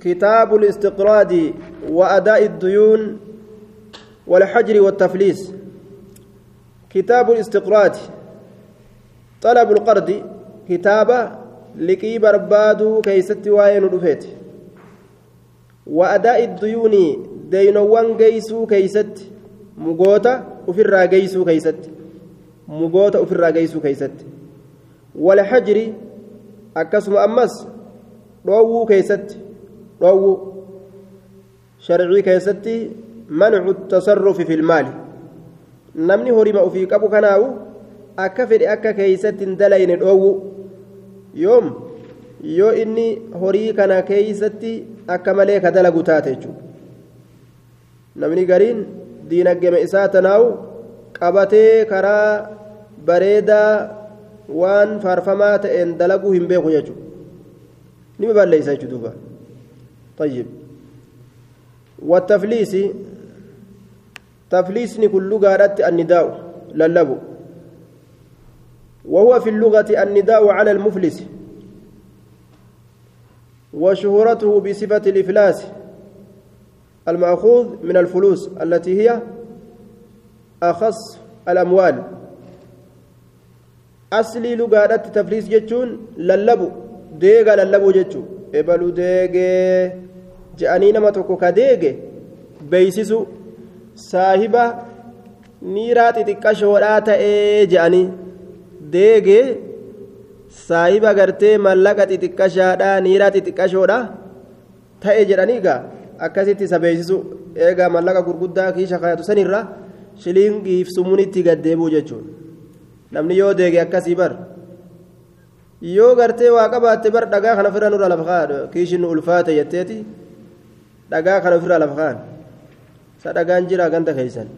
كتاب الاستقراض وأداء الديون والحجر والتفليس. كتاب الاستقراض طلب القرض كتابة لكي بربادو كيست وين رفيت. وأداء الديون دينوان جيسو كيست. مغوتا وفر جيسو كيست. مغوتا وفر جيسو كيست. والحجر أكسم أمس. Dhoowwuu keeysatti dhoowwuu sharcii keessatti mancu tasarrufi filmaali namni horima ufii qabu kanaawu akka fedhe akka keeysatti hin dalayne dhoowwuu yoom yoo inni horii kana keeysatti akka malee ka dalagu taate jechuudha namni gariin diinaggeme isaa tanaawu qabatee karaa bareedaa waan faarfamaa ta'een dalaguu hin beeku jechuudha نمي بالليس جدوبا طيب. والتفليس تفليسني كل لغة النداء للبو وهو في اللغة النداء على المفلس. وشهرته بصفة الإفلاس. المأخوذ من الفلوس التي هي أخص الأموال. أصلي لغة تفليس جتون للبو deega lallabuu jechuun ebaluu deegee je'anii nama tokko ka deege beeysisu saahiba niiraa xixiqqashoodhaa ta'ee je'anii deegee saahiba gartee mallaqa xixiqqashaadhaa niiraa xixiqqashoodhaa ta'e jedhanii gaa akkasitti isa beeysisu eegaa mallaqa gurguddaa kiisha kaayatu sanirra shiliingiif sumuunitti gaddeebuu jechuun namni yoo deege akkasii bar. Yoo gartee waa qabaatte bar dhagaa kana ofirra nurra lafa kaan kiishin ulfaate jetteeti dhagaa kana ofirra lafa kaan sa dhagaan jira ganda keeysan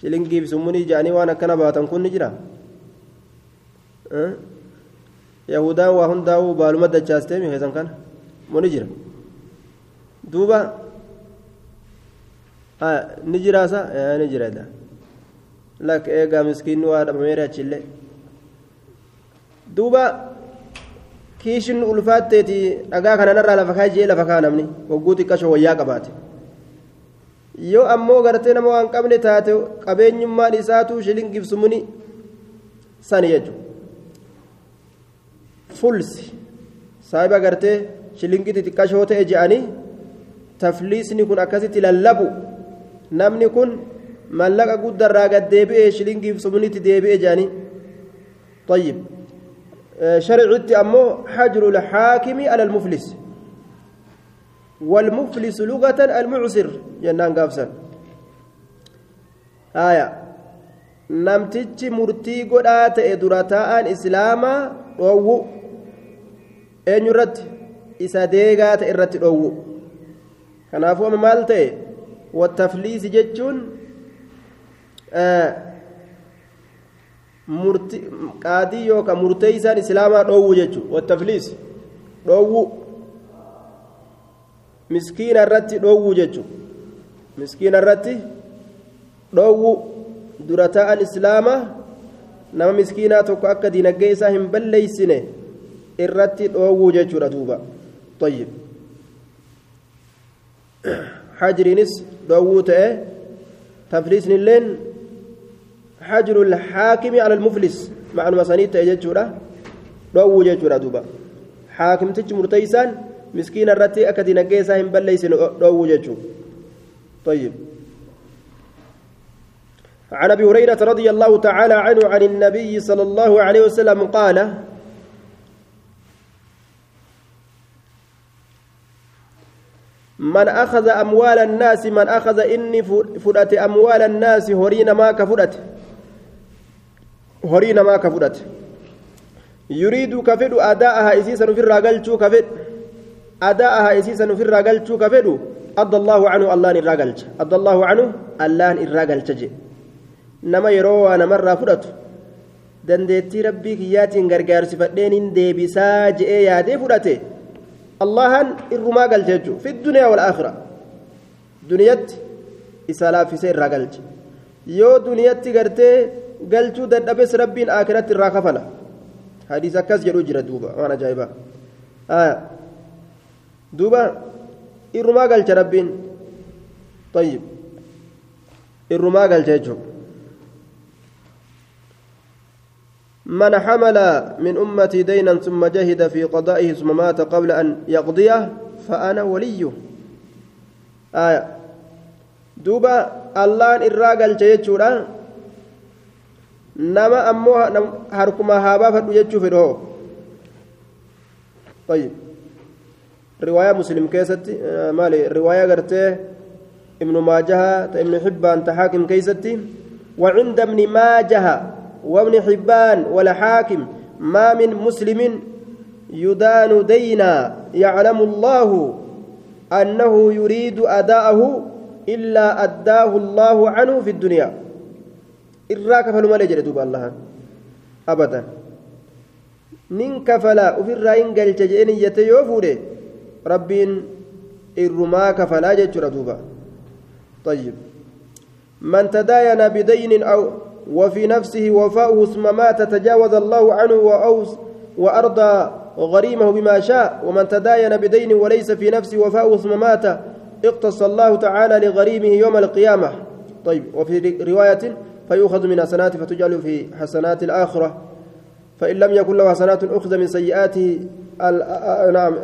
shilingiif summunii ja'anii waan akkana baatan kun ni jira yahudaan waa hundaa'uu baaluma dachaasteemi keessan kana moo ni jira duuba ni jiraasa ni jira lak eegaa miskiinni waa dhabameera achillee duuba kiishin ulfaatteeti dhagaa kananarraa lafa kaa jee lafa kaa namni hogguu xiqqashoo wayyaa qabaate. Yoo ammoo gartee nama waan qabne taate qabeenyummaan isaatu shilingif sumuni sani jechu fulsi saahiba gartee shilingiti xiqqashoo ta'e je'anii tafliisni kun akkasitti lallabu. Namni kun mallaqa guddarraa gad deebi'e shilingiif sumnitti deebi'e je'anii xayyib شرعت أمو حجر الحاكم على المفلس والمفلس لغة المعسر جنان قافسا آية ta'e dura taa'an islaamaa dhoowwu eenyu irratti isa deegaa ta'e irratti dhoowwu kanaafuu amma maal ta'e wattafliisi jechuun qaadii yookaan murtee isaan islaamaa dhoowwu jechuudha wattafliis dhoowwu miskiina irratti dhoowwu jechuudha miskiina irratti dhoowwu dura ta'an islaamaa nama miskiinaa tokko akka diinagdee isaa hin balleeysine irratti dhoowwu jechuudha duuba طيب حجرينس dhoowwuu ta'e tafliisni illeen حجر الحاكم على المفلس. مع المسانيد تججورا دو ججورا دوبا. حاكم تج مرتيسان مسكين الرتي أكدي نجيسا هم بليس دو ججو طيب. عن أبي هريرة رضي الله تعالى عنه عن النبي صلى الله عليه وسلم قال من أخذ أموال الناس من أخذ إني فرأت أموال الناس هرين ما كفرت horii namaa ka fudhate yuriidu ka fedhu adaa'aha isiisan ofirraa galchuu ka fedhu adaa'aha isiisan ofirraa galchuu ka fedhu adda allaahu canhu allaan irraa galcha adda allaahu canhu allaan irraa galcha jedhe nama yeroo waa namarraa fudhatu dandeettii rabbii kiyyaatiin gargaarsifadheen deebisaa je'ee yaadee fudhate allahan irrumaa galcha jechuu fi duniyaa wal aakhira duniyatti isa laaffisee irraa galcha yoo duniyatti gartee galchuu dadhabes rabbiin aakiratti irraa kafala. Hadiis akkas jedhu jira duuba. Waan ajaa'ibaa دوبا إرما قال ربين طيب إرما قال من حمل من أمتي دينا ثم جهد في قضائه ثم مات قبل أن يقضيه فأنا وليه آية دوبا الله إراقل جيتشورا نما أمو هركما هابا فدو جيتشو فدو طيب رواية مسلم كيستي آه مالي رواية قرتي ابن ماجه ابن حبان تحاكم كيستي وعند ابن ماجه وابن حبان ولا حاكم ما من مسلم يدان دينا يعلم الله أنه يريد أداءه إلا أداه الله عنه في الدنيا إراك فلما لجل دوب الله أبدا من كفلا وفي الرأين قال تجئني يتيوفوري ربين إرما كفلا جل دوبا طيب من تداين بدين أو وفي نفسه وفاؤه ثم مات تجاوز الله عنه وأوس وأرضى غريمه بما شاء ومن تداين بدين وليس في نفسه وفاؤه ثم مات اقتص الله تعالى لغريمه يوم القيامة طيب وفي رواية فيؤخذ من حسنات فتجعل في حسنات الآخرة. فإن لم يكن له حسنات أخذ من سيئاته نعم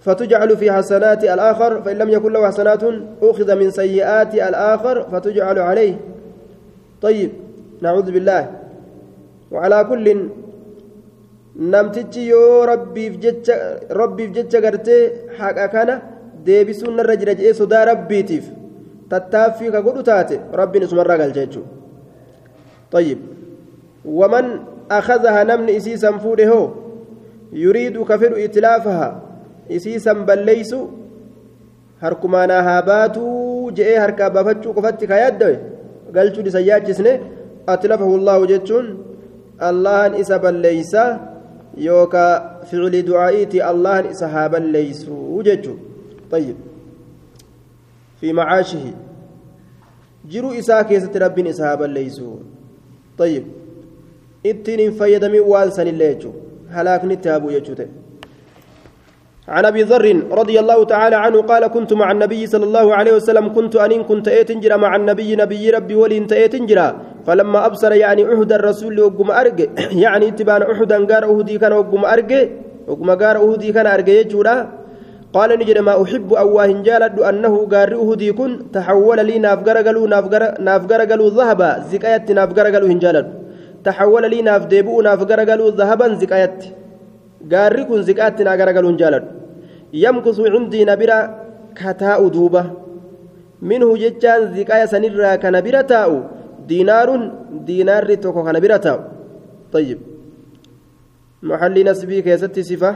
فتجعل في حسنات الآخر. فإن لم يكن له حسنات أخذ من سيئات الآخر فتجعل عليه. طيب نعوذ بالله. وعلى كل namtichi yoo rabbiif jecha gartee haqa kana deebisuun narra jira jedhee sodaa rabbiitiif tattaaffii ka godhu taate rabbiin isumarraa galcha jechuudha طيب ومن أخذها نمن إسيسا فوده يريد كفر إتلافها إسيسا بليس هركمانا هاباتو جئ هركا بافتشو قفتك يدوي galchuun isa yaachisne atlafahu allahu jechuun allahan isa balleeysa yookaa ficli du'aa'iiti allahan isa haa balleeysuu jechuu طيب في معاشه. jiruu isaa keessatti rabbiin isa haa balleeysu طيب ittiin hin fayyadamin waan sanillee jechuu jechuu ta'e عن أبي ذر رضي الله تعالى عنه قال كنت مع النبي صلى الله عليه وسلم. كنت انين كنت ايتنجرا مع النبي نبي ربي ولين تايتنجرا فلما أبصر يعني أحد الرسول وقم أرجع. يعني إتبان احدا غار اهدي كان وقم أرجع. وقم غار اهدي كان أرجع يجورا. قال نجد ما أحب أواه جالد أنه غار أهدي كن تحول لي نافغر قالوا ذهبا زكايت نافغر قالوا هنجالد تحول لي ناف ديبو نافغر قالوا ذهبا زكايت. jaaladhu yamkusu cindii na bira ka taa'u duuba minhu jechaan ziqaya sanirraa kana bira taa'u diinaarun diinaarri tokko kana bira taa'u طيب. محل نسبي كيستي صفة.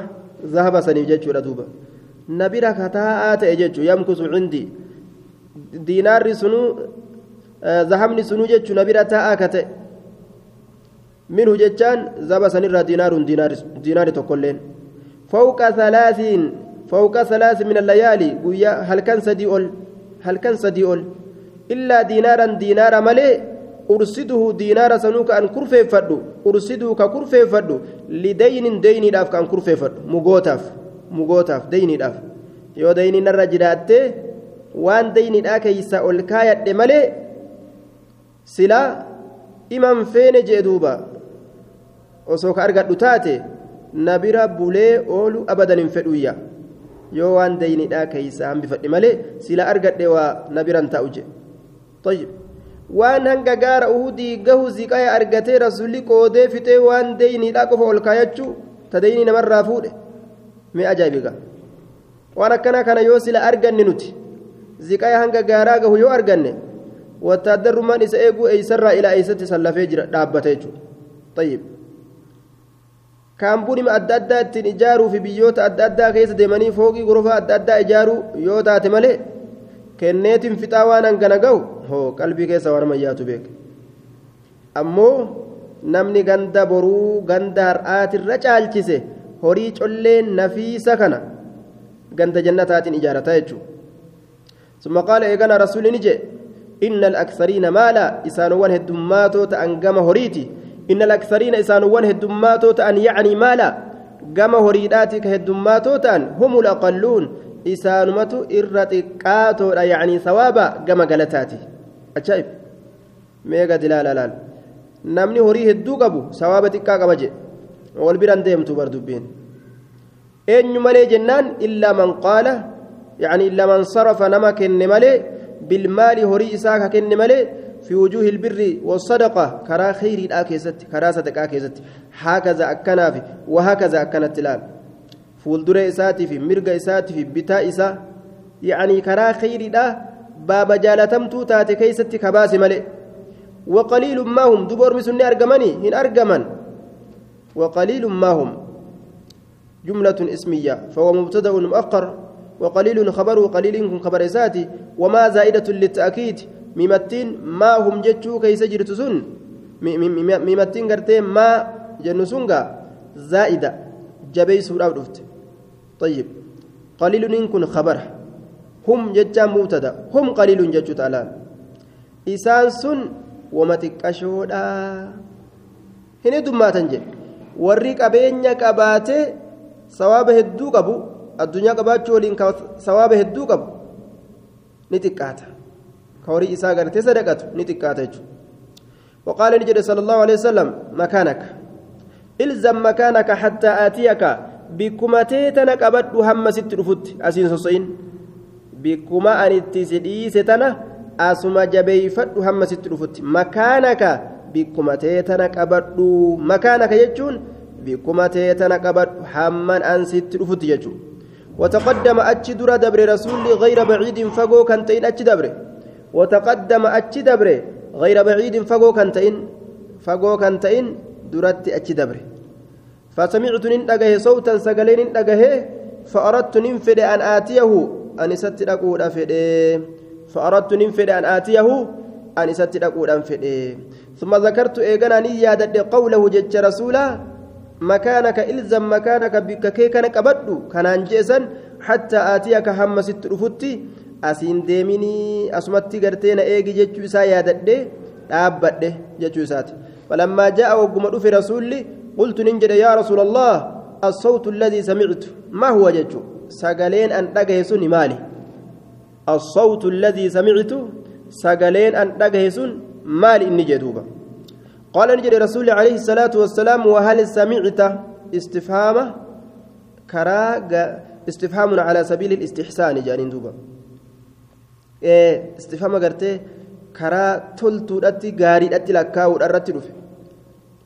ذهب سنيف جتشو دوبا نبيرا كتاء تأجتشو يمكس عندي دينار سنو آه ذهبني سنو جتشو نبيرا تاء كتأ منه جتان زبا سنرى دينار دينار دينار تقولين فوق ثلاثين فوق ثلاث من الليالي قويا هل كان سديول هل كان سديول إلا دينارا دينار ملئ أرسده دينار سنوك أن كرفي فدو أرسده ككرفي فدو لدين ديني داف كان كرفي فدو مغوتاف مغوتاف ديني داف يو ديني نرى جراتي وان ديني دا كيسا الكاية ملئ سلا إمام فين جدوبا osoo ka argadhu taate na bira bulee oolu abadan hin fedhuyya yoo waan daynidhaa keeysa hambifadhe malee sila argadhe waa na biran taa'u je طيب waan hanga gaara uhudii gahu ziqaya argatee rasulli qoodee fixee waan deeyniidhaa qofa ol kaayachuu ta deeynii namarraa fuudhe mee ajaa'ibiga waan akkanaa kana yoo sila arganne nuti ziqaa hanga gaaraa gahu yoo arganne wattaaddarrummaan isa eeguu eeysarraa ilaa eeysatti sallafee jira dhaabbate jechuudha kaambuunima adda addaa ittiin ijaaruu fi biyyoota adda addaa keessa deemanii fooqii gorofaa adda addaa ijaaruu yoo taate malee kenneetiin fixaa waan hangana gahu hoo qalbii keessa waan ammayyaatu beeka. Ammoo namni ganda boruu ganda har'aatirra caalchise. Horii collee nafiisa kana ganda jannataatiin ijaarata jechuudha summa qaala eegana rasuulli ni jee inna al-aksariina maala isaanowwan heddummaatoo ta'an gama horiiti إن الأكثرين إسانوان هدماتو تأن يعني مالا gama horiidhaati ka heddummaatoo ta'an humul aqalluun isaanumatu irra xiqqaatoodha yacanii sawaaba gama galataati ajaa'ib mee gadi laala laal namni horii hedduu qabu sawaaba xiqqaa qaba jedhe wal biran deemtu bar dubbiin. Eenyu malee jennaan? Illaa man qaala. Sarafa nama kenne malee bilmaali horii isaa ka kenne malee في وجوه البر والصدقة كرا خير الآكيست كرا صدقة كيست هكذا أكنا في وهكذا أكنا التلال فولدر إساتي في مرق إساتي في بتاء إسا يعني كرا خير الآ باب جالتم توتات كيست كباس ملئ وقليل ما هم دبر مسني أرجمني هن أرجمن وقليل ما هم. جملة اسمية فهو مبتدأ مؤخر وقليل خبر وقليل خبر إساتي وما زائدة للتأكيد. hum jechuu keeysa jirtu sun mimattiin gartee maa jennu sun gaa zaa'ida jabeeysuudhaaf dhufte طيب قليل إن كن خبر. هم جتا مبتدأ. هم قليل جتشو تعالى. إسان سن ومتكشودا هنا دما تنجي warri qabeenya qabaate sawaaba hedduu qabu addunyaa qabaachuu waliin sawaaba hedduu qabu ni xiqqaata. Ka horii isaa gartee sadaqatu ni xiqqaata jechuudha. Waqaala ni jedhe sala allahu alehi wasalam makaanaka ilzam makaanaka hattaa aatiyaka bikkumatee tana qabadhu hamma sitti dhufutti asiin soso'in bikkuma anitti si dhiise tana asuma jabeeyfadhu hamma sitti dhufutti. Makaanaka بكما تيتنك أبد مكانك يجون بكما تيتنك أبد هم أن ست رفت يجون وتقدم أتش در دبر رسول غير بعيد فقو كنتين أتش دبره وتقدم أتش دبره غير بعيد فقو كنتين فقو كنتين درت أتش دبره فسمعت نندقه صوتا سقلين نندقه فأردت ننفد أن آتيه أن ستدقود أفد فأردت ننفد أن آتيه أن ستدقود أنفد ثم ذكرت إيقنا نيادة قوله جج رسولا مكانك إلزم مكانك بك كيكنك أبدو كان أنجيسا حتى آتيك هم ست asumatti gartee na eegi jechuu isaa yaadadhe dhaabbadhe jechuu isaati falammaa jaa'a wagguma dhufe rasuulli qultu nin jedhe yaa rasuula allah الصوت الذي سمعت ما هو ججو سقلين أن أجهسون مالي الصوت الذي سمعت سقلين أن أجهسون مالي إني جدوبا قال نجد رسول عليه الصلاة والسلام وهل سمعت استفهامه كرا استفهام على سبيل الاستحسان جانين دوبا istifama gartee karaa toltuudhatti gaariidhatti lakkaa'uudha irratti dhufe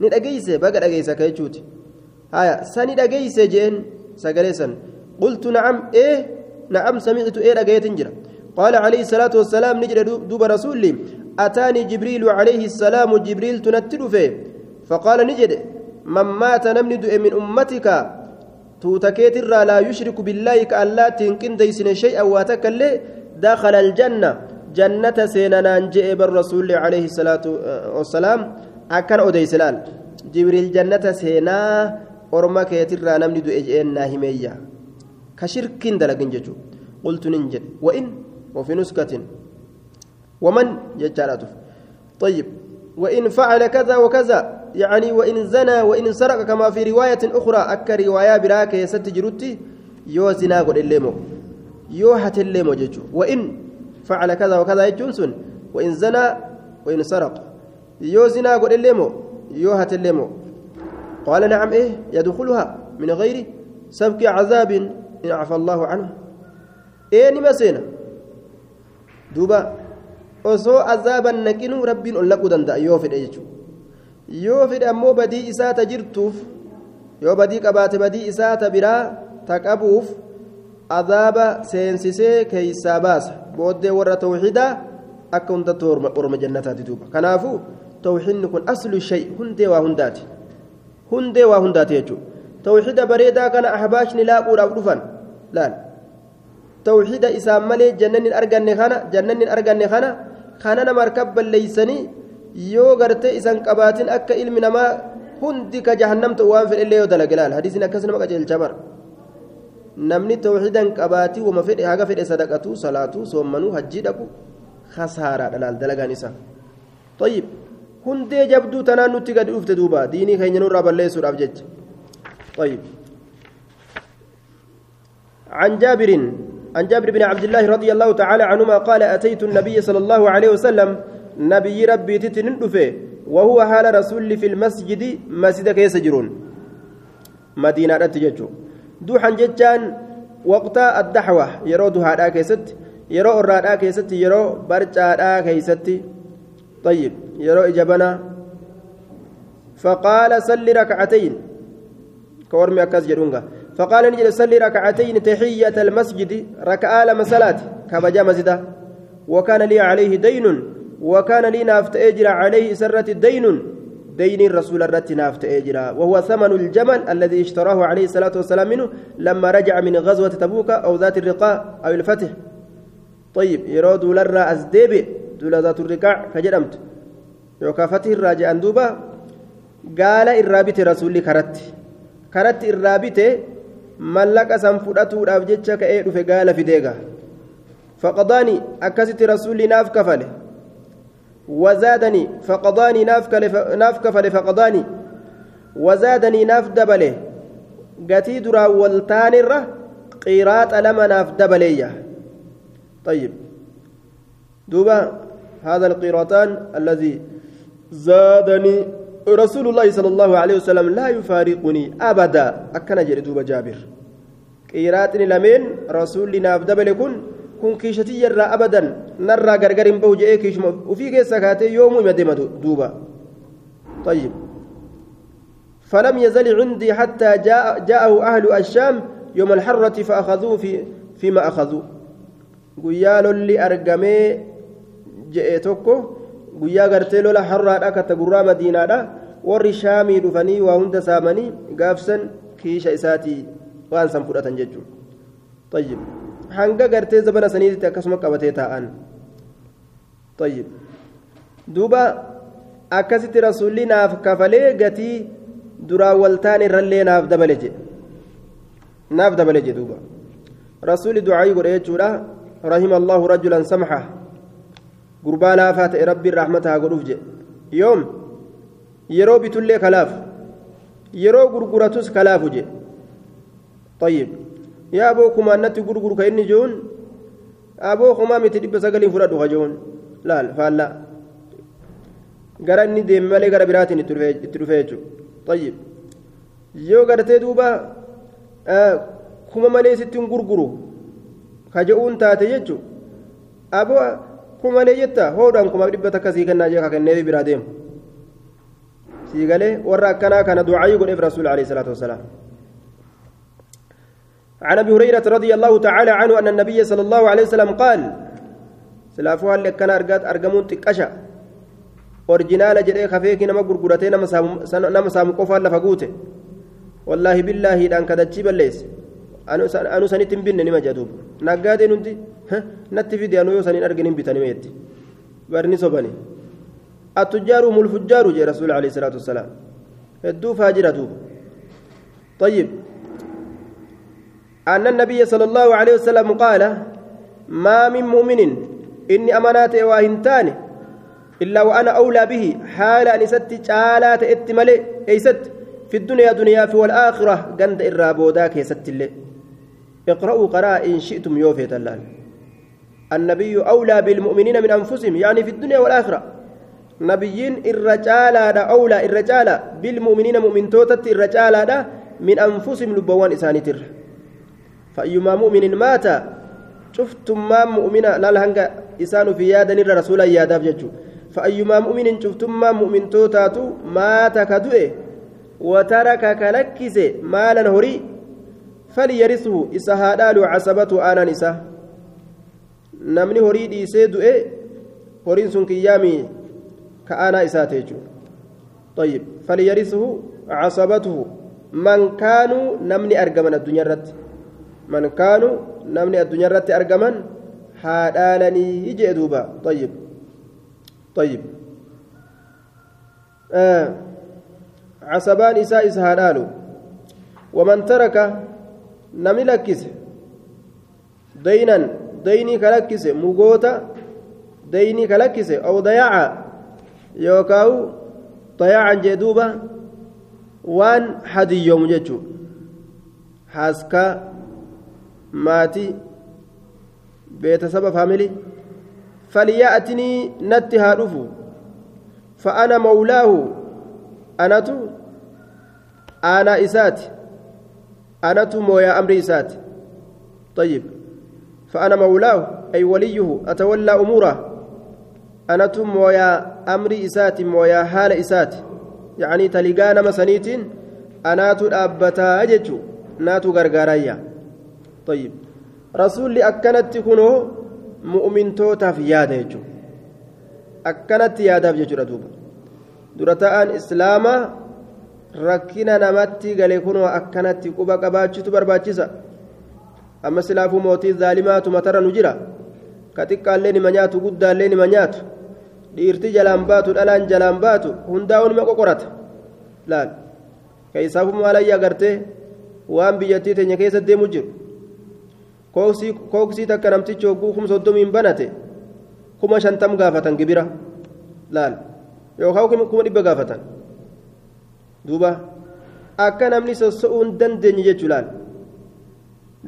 ni dhageeyse baga dhageeyse akka jechuuti haya sani dhageeyse jeen sagalee san qultu nacam ee nacam samictu ee dhageetin jira duuba rasuulli ataanii jibriilu calayhi assalaamu jibriil tunatti dhufe faqaala ni jedhe man maata namni du'e min ummatika tuuta keetirraa laa yushriku billaahi ka allaattiin qindeeysine shay'an waa takka illee دخل الجنة جنة سينان جئ بالرسول عليه الصلاة والسلام أكن أدي سلال جبريل جنة سينا أرما كيتر نمني دو إجئن ناهمية كشرك دلقن ججو قلت ننجد وإن وفي نسكة ومن ججالته طيب وإن فعل كذا وكذا يعني وإن زنى وإن سرق كما في رواية أخرى أك رواية براك يستجرتي يو زنا قل الليمو moo jechuudha wa'in facala kaza wakaza jechuun sun wa'in zanaa wa'in saraq yoo zinaa godhellee moo yoo hatellee moo qaala nacam eh yadkhuluha min gayri sabki cazaabin in cafa allaahu canhu ee nima seena duuba osoo azaaban naqinuu rabbiin ol naquu danda'a yoo fedhe jechuudha yoo fedhe ammoo badii isaa ta jirtuuf yoo badii qabaate badii isaa ta biraa ta qabuuf azaaba seensisee keeysaa baasa booddee warra tawxiidaa akka hundatti orma jannataati duuba kanaafuu tawxiidni kun aslu shay hundee waa hundaati hundee waa hundaati jechuudha tawxiida bareedaa kana ahbaashni laaquudhaaf dhufan laal malee jannanni arganne kana jannanni arganne kana kana nama harka balleeysanii yoo gartee isan qabaatin akka ilmi namaa hundi ka jahannamta waan fedhellee yoo dalage laal hadiisin akkas nama qajeelcha bara namni tawxiidan qabaatii wama fedhe haga fedhe sadaqatu salaatu soommanuu hajjii dhaqu khasaaraadha laal dalagaan isaa طيب tanaan nutti gadi dhufte duuba diinii keenya nurraa balleessuudhaaf jecha طيب عن جابر عن جابر بن عبد الله رضي الله تعالى عنهما قال أتيت النبي صلى الله عليه وسلم نبي ربي تتنندفه وهو حال رسول في المسجد مسجد كيس جرون. مدينة رتججو دوحا جتان وقت الدحوة يرو دوحا كيست يرو الرادة كيست يرو برجا كيست. طيب يرو إجابنا. فقال صل ركعتين. كورمي أكاس جرونغا. فقال نجد صلي ركعتين تحية المسجد ركعة لما صلاة كبجا مسجدا وكان لي عليه دين. وكان لي نافت أجر عليه سرة دين دين الرسول الرت نافت أجر وهو ثمن الجمل الذي اشتراه عليه الصلاة والسلام منه لما رجع من غزوة تبوك أو ذات الرقاء أو الفتح. طيب يراد لرا أزديبي دول ذات الرقاع كجرمت يوكا الراجع أندوبا. قال الرابط رسولي كرت. كرت الرابط mallaqa san fudhatuudhaaf jecha ka'ee dhufe gaala fideega faqadaanii akkasitti rasuulli naaf kafale wazaadanii faqadaanii naaf kafale faqadaanii wazaadanii naaf dabale gatii duraan waltaanirra qiraaxa lama naaf dabaleeyya طيب دوبا هذا القيراطان الذي زادني رسول الله صلى الله عليه وسلم لا يفارقني أبدا. أكن جري دوبا جابر. قيراتني لمن رسول ناف دبل كن كن كيشتي يرى أبدا. نرى غرغر بو جئ كيش وفي كيس سكاتي يوم يمدم دوبا طيب. فلم يزل عندي حتى جاء جاءه أهل الشام يوم الحرة فأخذوه في فيما أخذوا. قيال اللي أرقمي جئ توكو guyyaa gartee lola harraadha katta gurraa madiinaadha warri shaamii dhufanii waa hunda saamanii gaafsan kiisha isaatii waan san fudhatan jechuudha tayyib hanga gartee zabana saniitti akkasuma qabatee taa'an tayyib duuba akkasitti rasuulli naaf kafalee gatii duraan waltaan irrallee naaf dabale jedhe naaf dabale jedhe duuba rasuulli ducaayii godhe jechuudha rahima allahu rajulan samxa gurbaa laafaa ta'e rabbiin raaxmata haa godhuuf jedhe yoom yeroo bitullee kalaaf yeroo gurguratus kalaafu jedhe طيب يا أبو كما نتي غرغر كإني جون أبو كما متي دب سجلين فرادو خجون لا فلا غراني ديم مالي غرا براتين ترفيجو طيب yoo gartee duuba kuma malee sittiin gurguru kaja'uun taate jechu aboo kumalee jetta? Hoodhaan kuma dhibba takka sii kennaa jee kakennee biraa deemu. Sii galee warra akkanaa kana ducaayii godheef rasuul alayhi salaatu wasalaam عن ابي هريره رضي الله تعالى عنه ان النبي صلى الله عليه وسلم قال سلافوها اللي كان ارقات ارقمون تكشا اورجينال جدي خفيك نما غرغرتي نما سام نما سام قفا لفقوته والله بالله دان كدچي بليس anu sanitti hin binne nima jedhuub naggaadeen hundi natti fide anu yoo sanin argin hin bitani meetti barni sobani attujjaaru mulfujjaaru jee rasuul alayhi salaatu wassalaam hedduu faajira duuba طيب أن النبي صلى الله عليه وسلم قال ما من مؤمن إني أمانات واهنتان إلا وأنا أولى به حال أن ست جالات اتملي أي ست في الدنيا دنيا في والآخرة قند إرابوداك يا ست اللي اقرأوا قراء إن شئتم يوفيت الله. النبي أولى بالمؤمنين من أنفسهم يعني في الدنيا والآخرة. نبيين الرجال أولى الرجال بالمؤمنين مؤمن توتت الرجال من أنفسهم لبوان إسانيتر فأيما مؤمن مات شفتم ما مؤمنا لا لهنجا إسان في يادن الرسول ياداب ججو. فأيما مؤمن شفتم ما مؤمن توتاتو مات كدوئه وترك كلكس مالا هري فليرثه. إسا هادال عصبته آنا نسا نمني هري ديسي دوئه هرين سن كيامي كآنا إساتيجو طيب فليرثه عصبته. من كانوا نمني أرقمن الدنيا الرد من كانوا نمني الدنيا الرد أرقمن هادالني يجي دوبا طيب طيب. آه عصبان إساء إسهادالو ومن ترك نمي لكس دينا ديني كلكس مغوتا ديني كلكس أو ضياعا يوكاو ضياعا جدوبا وان حدي يوم جتشو حاسكا maatii beetasaba faamilii فليأتني نتها رفو فأنا مولاه أنت أنا إسات أنت مويا أمر إسات طيب. فأنا مولاه أي وليه أتولى أموره. أنت مويا أمر إسات مويا حال إسات يعني تلقانا مسنيت أنات أبتا أججو ناتو غرغرايا طيب. رسول أكنت كنو yaada jechuudha akkanatti yaadaaf jechuudha duuba dura ta'an islaamaa rakkina namatti galee kunoo akkanatti quba qabaachitu barbaachisa. Amma silaafuu mootii zaalimaatu matarra nu jira. Ka xiqqaallee nima nyaatu guddaallee nima nyaatu dhiirti jalaan baatu dhalaan jalaan baatu hundaa'u nima qoqorata. Laal. Keessaafuu maalayyaa agartee? Waan biyyattii teenya keessa deemu jiru. Kooksii takka namtichi hogguu kuma soddomiin banate kuma shantam gaafatan gibira. Laal. Yookaan kuma dhibba gaafatan duuba. Akka namni soso'uu hin dandeenye jechuu laal?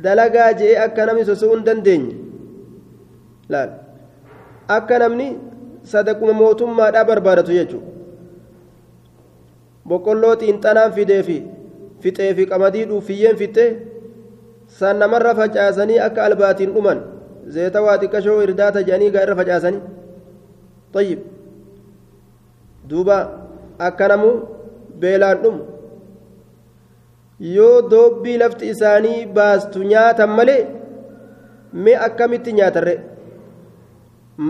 Dalagaa je'ee akka namni soso'uu hin dandeenye? Laal. Akka namni sadaquma mootummaadhaa barbaadatu jechuudha boqqolloo xiinxanaan fidee fi fixee fi qamadii dhuufiyyeen fixee. san namarra facaasanii akka albaatiin dhuman zeeta waa xiqqashoo irdaata jedhanii gaa irra facaasanii? Duuba. Akka namu beelaan dhumu yoo doobbii lafti isaanii baastu nyaatan malee mee akkamitti nyaatarre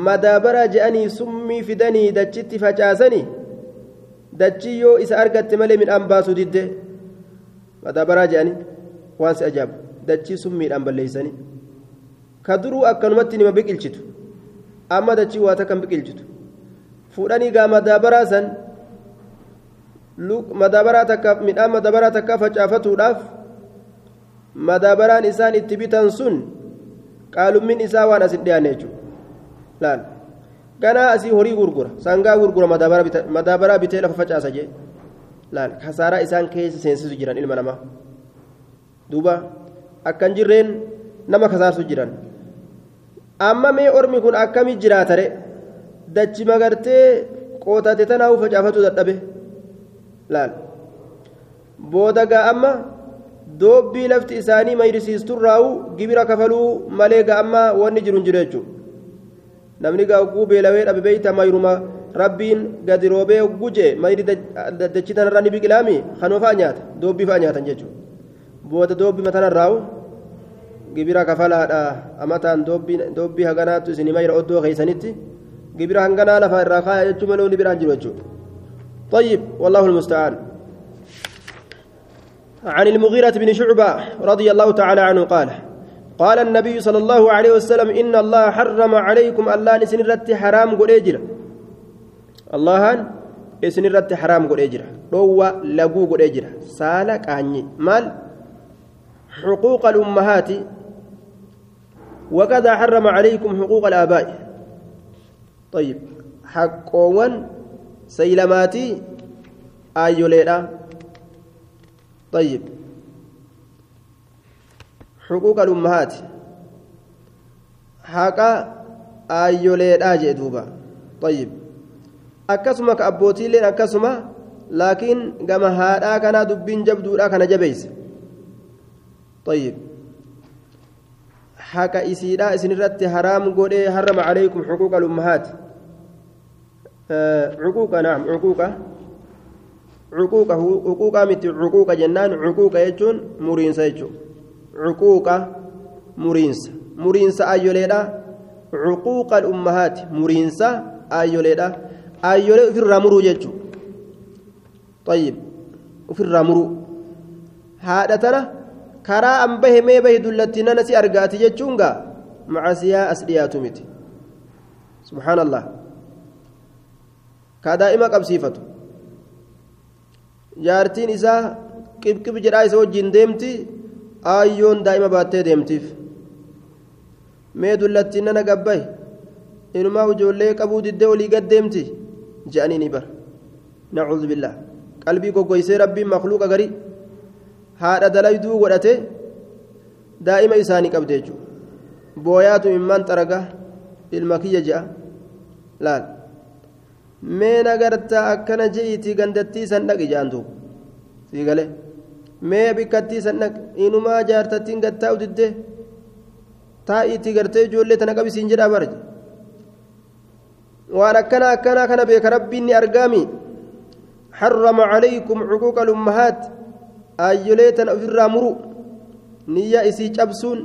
madaabara je'anii summii fidanii dachitti facaasanii dachii yoo isa argatte malee midhaan baasuu didde madaabaraa je'anii waan si ajaabu dachii summiidhaan balleeysanii ka duruu akkanumatti nima biqilchitu amma dachii waa takkan biqilchitu fuudhanii gaa madaabaraa san midhaan madaabaraa takka facaafatuudhaaf madaabaraan isaan itti bitan sun qaalummin isaa waan asin dhiyaanne jechuudha. Laal. Ganaa asii horii gurgura sangaa gurgura madaabaraa bitee lafa facaasa jee. Laal. Kasaaraa isaan keessa seensisu jiran ilma namaa. Duuba. Akkan jirreen nama kasaarsu jiran. Amma mee ormi kun akkami jiraatare dachi magartee qootate tanaa'u facaafatu dadhabe laal booda gaa amma doobbii lafti isaanii mayrisiisturraa'u gibira kafaluu malee gaa amma wanni jiru hin jiru jechuudha namni gaa ogguu beelawee dhabe mayruma rabbiin gadi roobee ogguu jee mayri dachi tanarraa ni biqilaami kanuma fa'a nyaata doobbii fa'a nyaatan jechuudha booda doobbii matanarraa'u gibira kafalaadha amataan doobbii haganaattu isin mayra oddoo keeysanitti gibira hanganaa lafa irraa kaaya jechuu malee ni biraan jiru jechuudha طيب والله المستعان. عن المغيرة بن شعبة رضي الله تعالى عنه قال قال النبي صلى الله عليه وسلم إن الله حرم عليكم الله نسن رت حرام قل إجرا الله نسن رت حرام قل إجرا روى لقو قل إجرا سالك عني مال؟ حقوق الأمهات. وكذا حرم عليكم حقوق الآباء. طيب حقوان سيلماتي آيوليدا طيب حقوق الأمهات حقا آيوليدا جدوبا طيب akkasuma ka abbootiilleen akkasuma laakiin gama haadhaa kanaa dubbiin jabduudha kana jabeeyse طيب حق إسيدا إسن رت حرام قولي حرم عليكم حقوق الأمهات cuquuqa naam cuquuqa. Cuquuqa huquuqaa miti cuquuqa jennaan cuquuqa jechuun muriinsa jechuudha cuquuqa muriinsa. Muriinsa ayyoleedha cuquuqa ummahaati muriinsa ayyoleedha ayyolee ofirraa muruu jechuudha tayyib ofirraa muruu. Haadha tana karaa an bahe mee bahe dullatti nana si argaati jechuun gaa? Macasiyaa as dhiyaatu miti. Subhaanallah. Kaa daa'ima qabsiifatu. Jaartiin isaa qibqib jedhaa isa wajjin deemti aayyoon daa'ima baattee deemtiif. Mee dullatti nana gabbahe inumaa ijoollee qabuu diddee olii gad deemti je'anii ni bara. Nacuudhu billah qalbii goggoysee rabbiin makluuqa garii haadha dalayduu godhate daa'ima isaanii qabde jechuudha booyaatu immaan xaraga ilma kiyya je'a laal mee nagartaa akkana je'iitii gandattii san dhaqi jaantu sii galee mee bikkattii san dhaqi. Inumaa jaartattiin gattaa udiddee taa'iitii gartee ijoollee tana qabisiin jedhaa barje waan akkana akkanaa kana beeka rabbiin ni argaami harrama calaykum cuquuqa lummahaat. Aayyolee tana ofirraa muru. Niyya isii cabsuun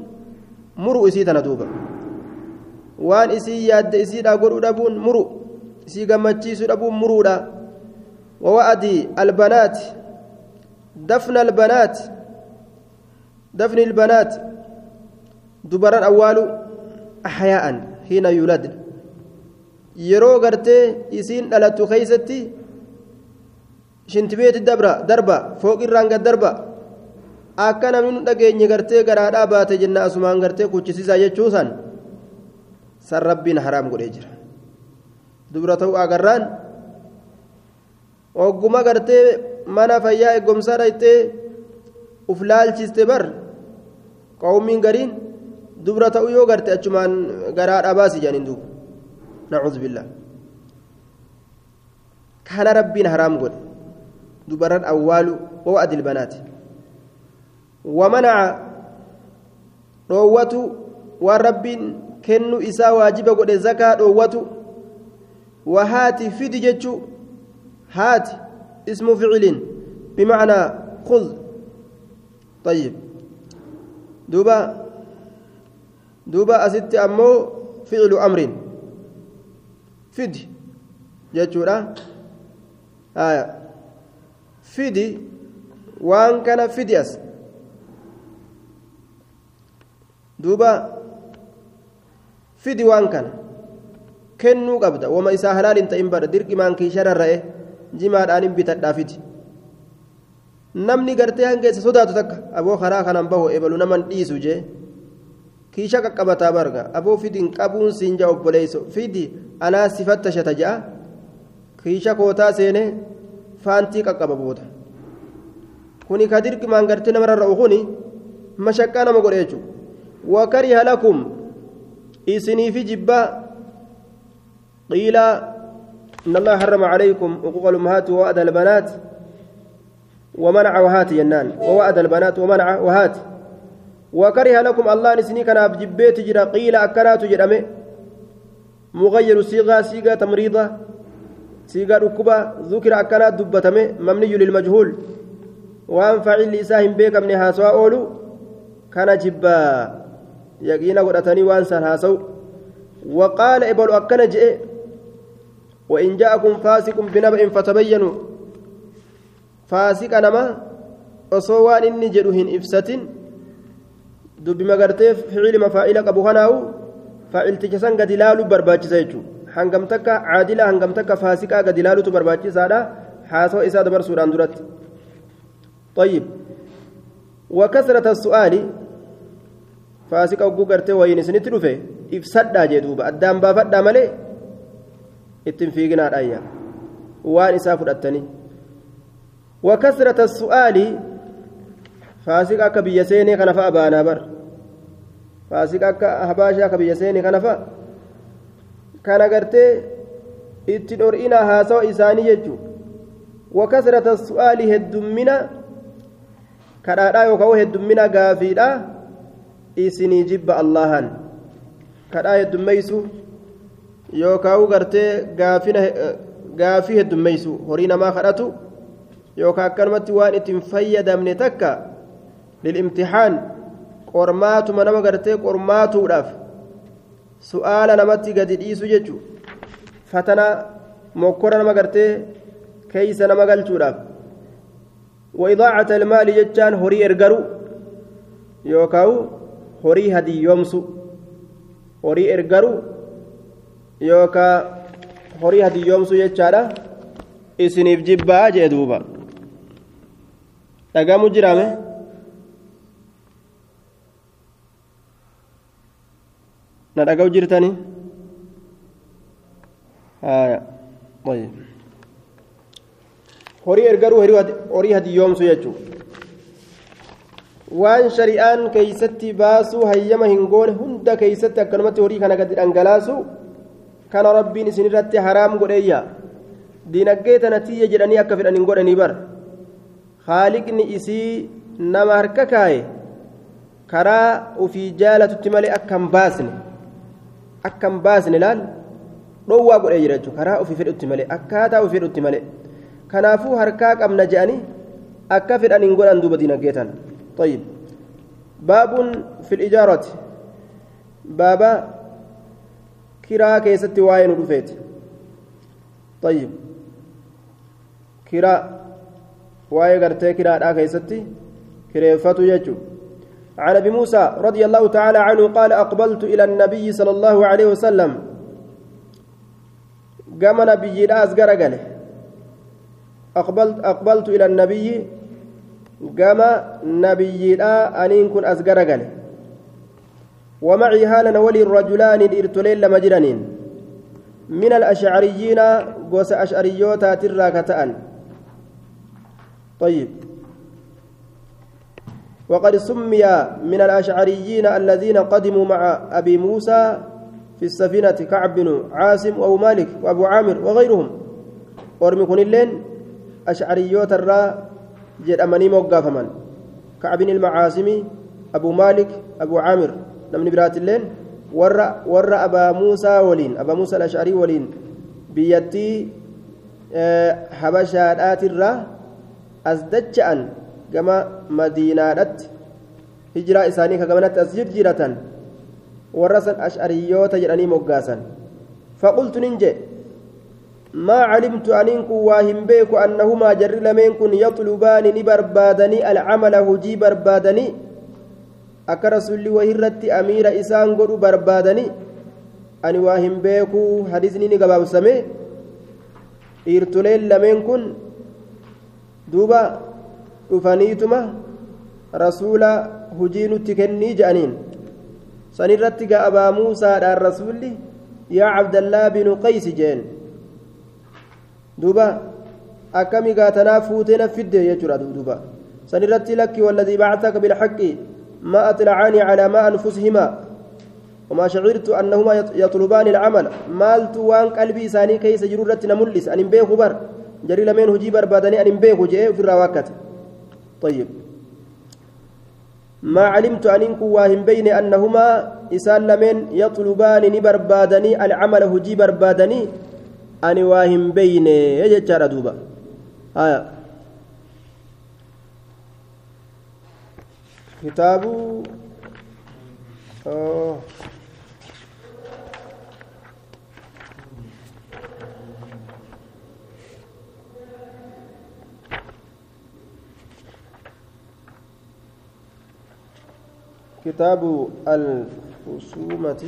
muru isii tana duuba. Waan isii yaadde isiidhaa godhuu dhabuun muru. si gammachiisu dhabuun muruudha. Wawa'adii albanaati dafna albanaati dafni albanaati dubaran awwaalu axyaa'an hiina yuuladna yeroo gartee isiin dhalatu keeysatti shintibeeti dabra darba fooqirraan gad darba akka namni nu dhageenye gartee garaadhaa baate jenna asumaan gartee kuchisiisaa jechuusan san rabbiin haraam godhee jira. dubra ta'uu agarraan ogguma gartee mana fayyaa eegumsaa dhayxee uf laalchiste bar qawmiin gariin dubra ta'uu yoo garte achumaan garaadhaa baasi jedhaniin duuba nacuudhu billah kana rabbiin haraam godhe dubaran awwaalu ووأد البنات ومنع dhoowwatu waan rabbiin kennu isaa waajiba godhe zakaa wahaati fidi jechuu haati ismu ficilin bimacnaa khud طيب. دوبا دوبا أستي أمو فعل أمر. فد جتشورا آية. فدي وان كان فديس دوبا فدي وان كان. Kennuu qabda wama isaa halaal hin ta'in bara dirqimaan kii shararra'e jimaadhaan hin bitadhaa fidi namni gartee hangeessa sodaatu takka aboo karaa kanaan bahu ebalu naman dhiisu jee kiisha qaqqabataa barga aboo fidin qabuun siin jaa obboleeyso fidi anaa sifatta shata ja'a kiisha kootaa seene faantii qaqqaba booda kuni ka dirqimaan gartee namarra kuni mashaqqaa nama godhe jechuudha wakariha isiniifi jibbaa قيل إن الله حرم عليكم حقوق الأمهات ووأد البنات ومنع وهات ينان. ووأد البنات ومنع وهات. وكره لكم الله نسني كان بجبيت جرا قيل أكنات جرمه مغير صيغة صيغة تمريضة صيغة ركبة. ذكر أكنات دبتمه مبني للمجهول. وأن فعل لساهم بيك من هاسوا أولو. كان جبا. يقينا قرأتني وأنسان هاسو. وقال إبل أكن وإن جاءكم فاسق بنبأ فتبينوا فاسق نما osoo waan inni jedhu hin ibsatin dubbi magartee ficili mafaa'ila qabu kanaawu faa'ilticha san gadi ilaaluu barbaachisa jechuudha hangam takka caadila hangam takka faasiqaa gadi ilaaluutu barbaachisaadha haasawaa isaa dabarsuudhaan duratti طيب وكثرة السؤال فاسق أوجو قرتي وين سنت رفه إفسدا جدوبا أدام بافدا ملي اتنفيقنا الآية وان إساف الأتني وكثرة السؤال فاسق أكا بيسيني كنفا أبانا بر فاسق أكا هباشا أكا بيسيني كنفا كان قرتي ittiin or'inaa haasawa isaanii jechuu wakasrata su'aali heddummina kadhaadhaa yookaan heddummina gaafiidha isinii jibba allahan kadhaa heddummeeysu yookaan gartee gaafii heddummeeysu horii namaa kadhatu yookaan akkanumatti waan ittiin fayyadamne takka lil'imtixaan qormaatuma nama gartee qormaatuudhaaf su'aala namatti gadi dhiisu jechuudha. fatana mokkora nama gartee keeysa nama galchuudhaaf waidaacata ilmaali jechaan horii ergaru yookaan horii hadiyyoomsu horii ergaru yookaan horii hadiyyoomsu jechaadha isiniif jibbaa jee duuba dhagamu jiraame na dhaga'u jirtanii horii ergaruu horii hadiyyoomsu jechuun waan shari'aan keeysatti baasuu hayyama hin goone hunda keeysatti akkanumatti horii kana gadi dhangalaasu kana rabbiin isinirratti haraam godheeyya diinaggee tana tiyya jedhanii akka fedhan hin godhanii bar haaliqni isii nama harka kaaye karaa ufii jaalatutti malee akka hin baasne akka hin baasne laal dhoowwaa godhee jira jechuudha karaa ofii fedhutti malee akkaataa ofii fedhutti malee kanaafuu harkaa qabna jedhanii akka fedhan hin godhan duuba diinaggee tana. طيب باب في الإجارة كرا كيست واين رفيت طيب كرا واي غرتي كرا دا كيستي كريفتو يجو عن ابي موسى رضي الله تعالى عنه قال اقبلت إلى النبي صلى الله عليه وسلم قام نبي راس قرقله اقبلت اقبلت إلى النبي gama nabiyyiidha aniin kun as garagale ومعي هالا ولي الرجلان إرتلين لما جرانين. من الأشعريين قوس أشعريوتا ترى كتأن. طيب. وقد سمي من الأشعريين الذين قدموا مع أبي موسى في السفينة كعب بن عاصم وأبو مالك وأبو عامر وغيرهم. ورمكن اللين أشعريوتا jedhamanii moggaafaman kacbin ilma caasimii abuu maalik abuu caamir namni biraatilleen warra warra abaa muusaa waliin abaa muusaa alashcarii waliin biyyattii habashaadhaatirraa as dacha'an gama madiinaadhatti hijiraa isaanii ka gamanatti as jirjiratan warra san ashcariyoota jedhanii moggaasan faqultu nin jedhe ما علمت أنكم واهم بيك أنهما جر لمنكم يطلبان نبربادني العمل هجي بربادني أكا رسول وهرت أمير إسان قد بربادني أني واهم بيك حديثني نقباب سمي إرتلين لمنكم دوبا dhufaniituma rasuula hujii nutti kennii je'aniin sanirratti ga muusaadhaan rasuulli yaa cabdallaa binu qaysi jeen duuba akkami gaatanaa fuutee na fidde jechuudha duuba sanirratti lakki walladii bacataka bilxaqi ma atlacanii calaa ma anfusihima وما شعرت أنهما يطلبان العمل. مالت وان قلبي ساني كيس جرورة نملس أن بيه خبر. جري لمن هجي بربادني أن بيه جاء في الرواكة طيب. ما علمت أنكم واهم بين أنهما إسان لمن يطلبان نبربادني العمل هجي بربادني waa hin beyne jechaadha duuba haya kitaabu كتاب الخصومة.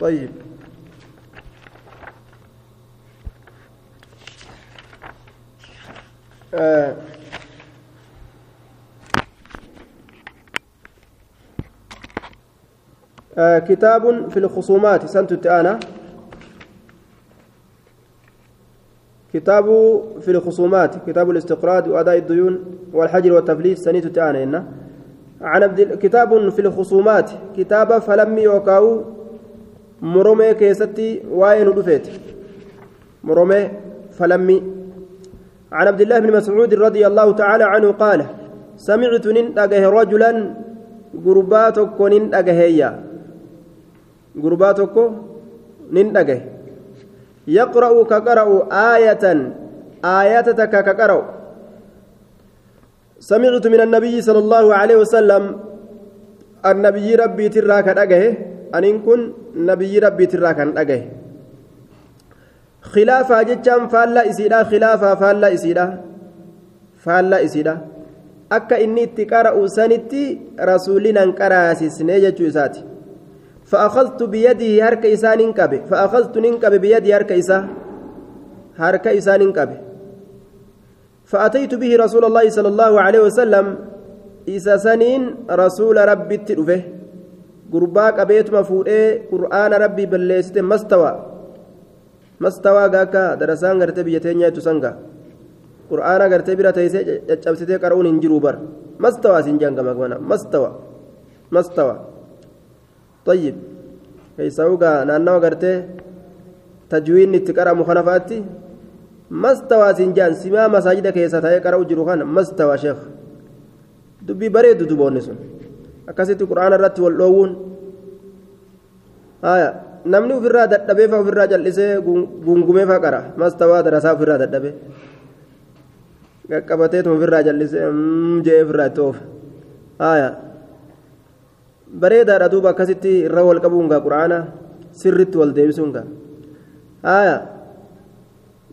طيب آه آه كتاب في الخصومات سنت التآنة كتاب في الخصومات كتاب الاستقراض وأداء الديون والحجر والتفليس سنيت التآنة إن عن عبد كتاب في الخصومات كتاب فلم يوكاو keessatti waa'ee nu dhufeeti moromee falammi عن عبد الله بن مسعود رضي الله تعالى عنه قال سمعت نن أجه رجلا قرباتك أجهيا قرباتك نن أجه. يقرأ كقرأ آية آياتك كقرأ. سمعت من النبي صلى الله عليه وسلم النبي ربي تراك أجه aniin kun nabiyyi rabbiitirraa kan dhagahe khilaafaa jechaan faallaa isiidha khilaafaa faallaa isiidha faallaa isiidha akka inni itti qara'u sanitti rasuulinan qaraasisne jechuu isaati فأخذت بيده هرك إسان كبه فأخذت ننكب بيدي هرك إسا هرك إسان كبه فأتيت به رسول الله صلى الله عليه وسلم إسا سنين رسول ربي تلفه gurbaa qabeetuma fuudhee qur'aana rabbii balleessite mastawa mastawaa gaakka darasaan gartee biyya teenyaa itti sanga qur'aana gartee bira teessee caccabsitee qara'uun hin jiru bar mastawaa siin jangama mana mastawa mastawa طيب كيساوغا نانو غرتي تجوين itti qaramu kana faatti mastawaa siin jaan simaa masaajida keessa taa'ee qara'u jiru kana mastawaa sheekh dubbii bareedu duboonni sun akkasitti qura'aana irratti wal dhoowwuun namni ofirraa dadhabee faa ofirraa jal'isee gungumee faa qara mastawaa darasaa ofirraa dadhabee qaqqabateetuma ofirraa jal'isee jee ofirraa itti oofe bareedaadha duuba akkasitti irra wal qabuun gaa qura'aana sirritti wal deebisuun gaa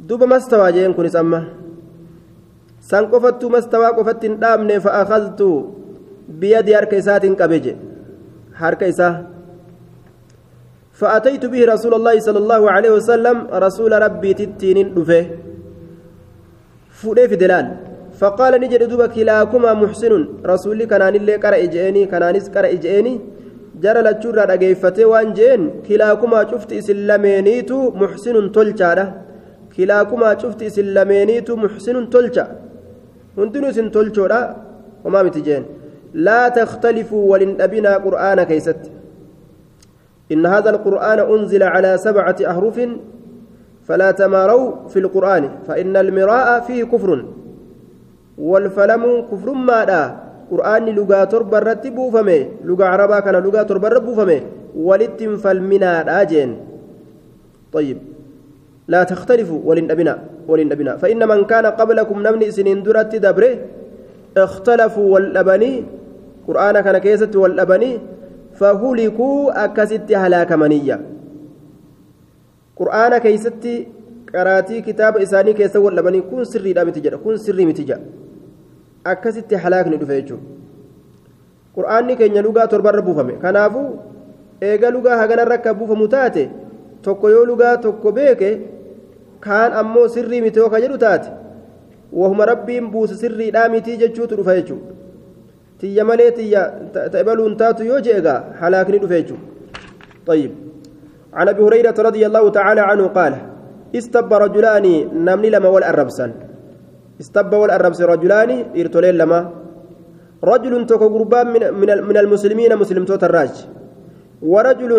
duuba mastawaa jeen kunis amma san qofattuu mastawaa qofatti hin dhaabne fa'aakaltu biyadii harka isaatiin qabe je harka isaa فأتيت به رسول الله صلى الله عليه وسلم رسول ربي تتين دفه فودي في دلال. فقال نجد دوبا كلاكما محسن رسول كنان اللي قرأ إجئني كنانيس قرأ إجئني. جرى لتشورا رقيفتي وان جين كلاكما شفت إسلامينيتو محسن تلجا كلاكما شفت إسلامينيتو محسن تلجا هندنو سن تلجا وما متجين لا تختلفوا ولن أبنا قرآن كيست. إن هذا القرآن أنزل على سبعة أحرف فلا تماروا في القرآن فإن المراء فيه كفر. والفلم كفر ما دا قرآن لغة تربى الرتب فمي لغة عربا كان لغة تربى الرب فمي ولتم فالمنا راجين طيب. لا تختلفوا ولن أبنا ولن أبنا. فإن من كان قبلكم نمني سنين درت دبره اختلفوا والأبني. قرآن كان كيسة والأبني. فهلكوا أكست هلاك منية قرآن كيستي قراتي كتاب إساني كيسة واللبني كن سري لا متجا كن سري متجا أكست هلاك ندفعجو قرآن كينيا لغا تربر بوفمي كنافو إيغا لغا هغانا ركا تاتي. tokko beeke kaan ammoo sirrii miti yoo ka jedhu taate wahuma rabbiin buuse sirriidhaa mitii jechuutu dhufa jechuudha tiyya malee tiyya ta'ebaluun taatu yoo jeegaa halaakni dhufe عن ابي هريره رضي الله تعالى عنه قال استب رجلان نمني لما والأربسان استب والأربس رجلان إرتولين لما رجل تكو قربان من, من, المسلمين مسلم توت الراج ورجل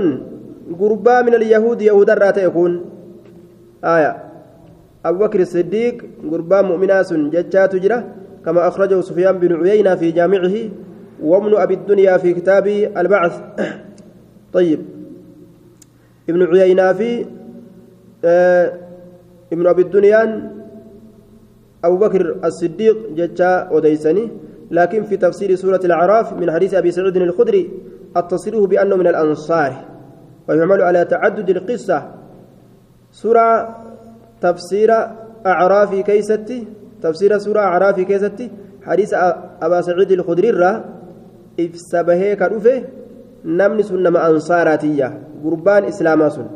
قربان من اليهود يهود الرات يكون آية أبو بكر الصديق قربان مؤمناس ججات جرة كما أخرجه سفيان بن عيينة في جامعه وابن أبي الدنيا في كتاب البعث. طيب. ابن عيينة في آه ابن أبي الدنيا أبو بكر الصديق ججا وديسني لكن في تفسير سورة الأعراف من حديث أبي سعود الخدري التصريح بأنه من الأنصار ويعمل على تعدد القصة. سورة تفسير أعراف كيستي. تفسير سورة أعراف كيستي حديث أبا سعيد الخدري را إفسبه كروفه نمني سنما أنصاراتية قربان إسلاما سن.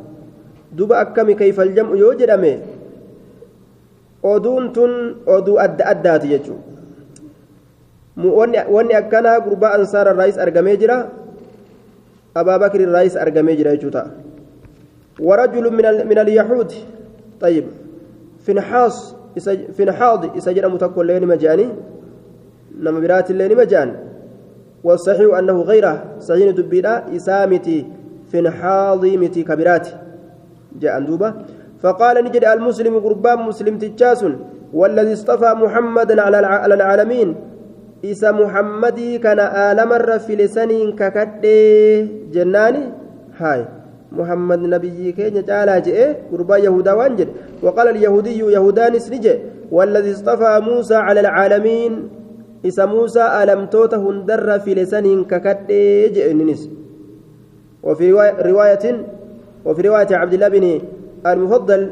دوبا أكمي كيف الجمع يوجد أمي oduun tun oduu adda addaati jechuudha wanni akkanaa gurbaa ansaara irraayis argamee jira abaabakir irraayis argamee jira jechuudha ورجل من من اليهود. طيب فنحاص فنحاض إسجل متكل لين مجاني نما برات اللين مجان والصحيح أنه غيره صحيح دبيرا إسامتي فنحاضي متي كبرات جاء أندوبة فقال نجد المسلم قربان مسلم تجاس والذي اصطفى محمدا على العالمين إسا محمدي كان آلم في لسانين ككد جناني هاي محمد نبي كين جالا جئ قربا يهودا وانجد وقال اليهودي يهودان سنجي والذي اصطفى موسى على العالمين إسا موسى ألم توته هندر في لسانين ككد جئ ننس وفي رواية وفي رواية عبد الله بن المفضل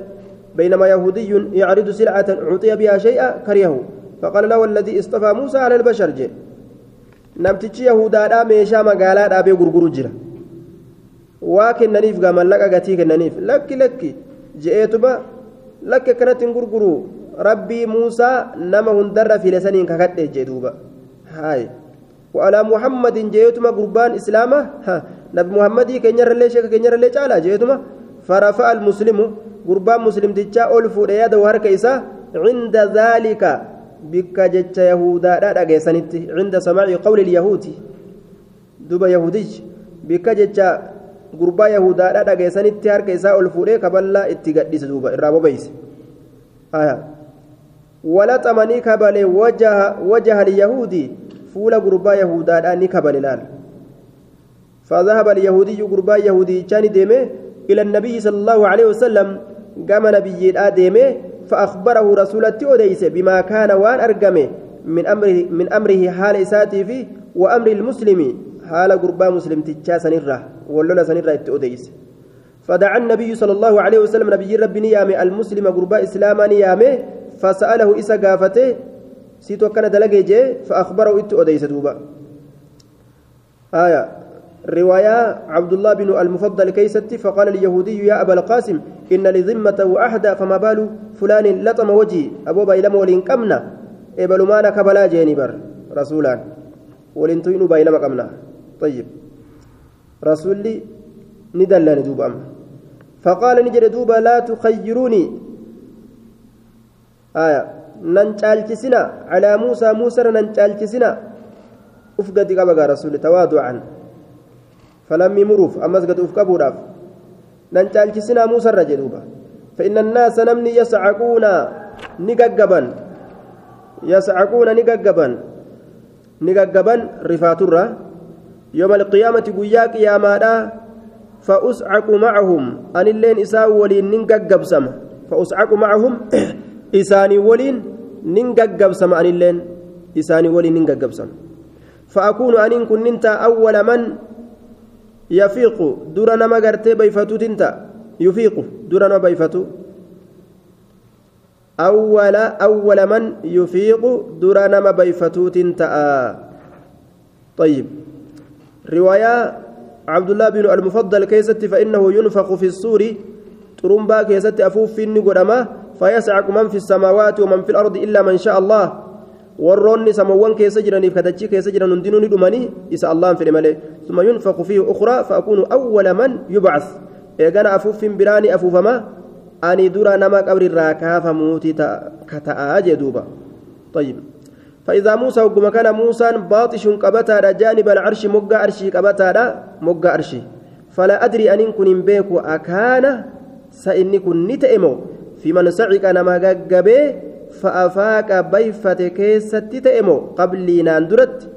بينما يهودي يعرض سلعة أعطي بها شيئا كرهه فقال له الذي اصطفى موسى على البشر جي نمتشي يهودا ميشا مقالا دابي غرغر جرا واكن ننيف قام لك أغتيك ننيف لك لك جئتما لك كانت غرغرو ربي موسى نما هندر في لسانين ككت جدوبا هاي وعلى محمد جئتما قربان إسلامه نبي محمد كنير اللي شك كنير اللي تعالى جئتما فرفع المسلم gurbaan muslimtichaa ol fuudhe yaadahu harka isaa cinda dhaalika bikka jecha yahudaadha dhageessanitti cinda samaaci qawli ilyahuudi duba yahudichi bikka jecha gurbaa yahudaadha dhageessanitti harka isaa ol fuudhee kaballaa itti gadhiise duuba irraa bobeeyse walaxamanii kabale wajaha alyahuudi fuula gurbaa yahudaadhaa ni kabale laal فذهب اليهودي قربا يهودي كان ديمه إلى النبي صلى الله عليه وسلم قام نبي ديمه فأخبره رسولته وديس بما كان وان أرقمه من أمره من أمره حال إساتي فيه وأمر المسلم حال قربا مسلم تجا سنرة ولولا سنرة وديس فدعا النبي صلى الله عليه وسلم نبي ربي نيامه المسلم قربا إسلاما نيامه فسأله إسا قافته سيتو كان دلقي فأخبره إتو وديس دوبا آية رواية عبد الله بن المفضل كيستي فقال اليهودي يا أبا القاسم إن لذمة وأحدى فما بال فلان لطم وجهي أبو بايلم ولين كمنا إبل مانا كبلا جيني بر رسولان ولين توينو بايلم كمنا طيب. رسولي ندلني دوب أم فقال نجد دوبا لا تخيروني. آية. ننشالتسنا على موسى موسى ننشالتسنا أفقد قبقى رسول تواضعا. فلم يمروف. أمس قد أفكبوراف ننشالتسنا موسى الرجلوبا فإن الناس نمني يسعقون نققبا. يسعقون نققبا. نققبا. رفاترة. يوم القيامة قياك يا مادا فأسعق معهم. أن اللين إساء ولين ننققب سما. فأسعق معهم إساني ولين ننققب سما. أن اللين إساني ولين ننققب سما. فأكون أن كنت أول من يفيق. دور نما غرتي بيفتو تنتا. يفيق. دور نما بيفتو. أول أول من يفيق. دور نما بيفتو تنتا. طيب. رواية عبد الله بن المفضل كيست فإنه ينفخ في الصور ترمبا كيست أفوف في النقرمة فيسعق من في السماوات ومن في الأرض إلا من شاء الله jiraniif katachii keessa jiran hundinuu ni dhumanii isa allahan fedhe malee summa yunfaqu fiihi ukraa faakuunu awwala man yubcas eegana afuuffin biraani afuufama ani dura nama qabrirraa kaafamuuti ka ta'aa jee duuba طيب فإذا موسى وقم كان موسى باطش قبتا جانب العرش مقا عرشي قبتا مقا عرشي فلا أدري أن كن بيك أكان سإني كن نتئمو في من سعك أنا ما قبي fa'afaaqa bayfate keessatti ta'e moo qabliinaan duratti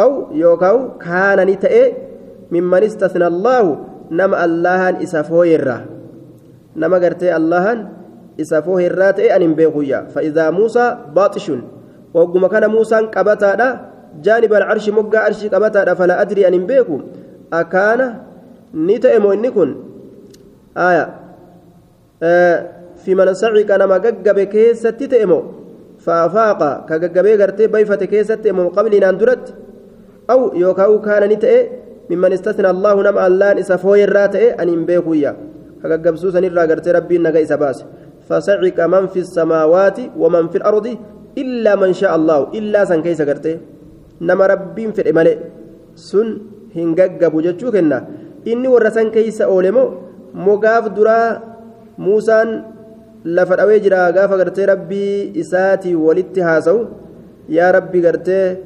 aw yookaan kaana ni ta'e mimman istasna allaahu nama allahan isa fooyerraa nama gartee allahan isa fooyerraa ta'e an hin beekuyya wagguma kana muusaan qabataadha jaaniba alcarshi moggaa arshii qabataadha fala adrii an hin beeku akaana ni ta'e moo inni kun aya في من سعك نما ججب كيسة تتئمو فأفاق. كججبي غرتي بيفة كيسة تئمو قبل ناندرت أو يوكاو كان نتئ ممن استثنى الله نما الله إسفوي الراتئ أن ينبيكويا كججب سوسن الرا غرتي ربي نجا إسباس فسعك من في السماوات ومن في الأرض إلا من شاء الله إلا سن كيسة غرتي نما ربي في الإمالي سن هنججب جتشوكنا إني ورسن كيسة أولمو مغاف درا موسان lafa dhawee jira gaafa gartee rabbii isaatii walitti haasa'u yaa rabbi gartee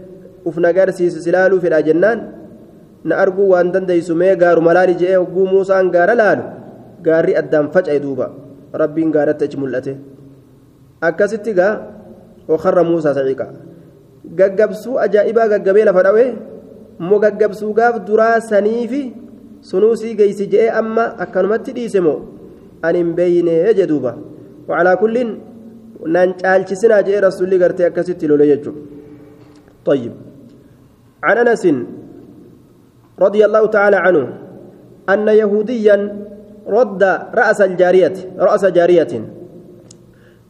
uf nagarsiisu silaaluu fedha jennaan na arguu waan dandeeysu mee gaaruma laali je'ee hogguu muusaan gaara laalu gaarri addaan faca'e duuba rabbiin gaaratti achi mul'ate akkasitti gaa okarra muusaa saciqa gaggabsuu ajaa'ibaa gaggabee lafa dhawee moo gaggabsuu gaaf duraa saniifi sunuu sii geeysi je'ee amma akkanumatti dhiise moo ani hin beeynee jee duuba وعلى كل ننشالشسنا جاء رسول الله قرتي أكست لوليجو طيب عن أنس رضي الله تعالى عنه أن يهوديا رد رأس الجارية رأس جارية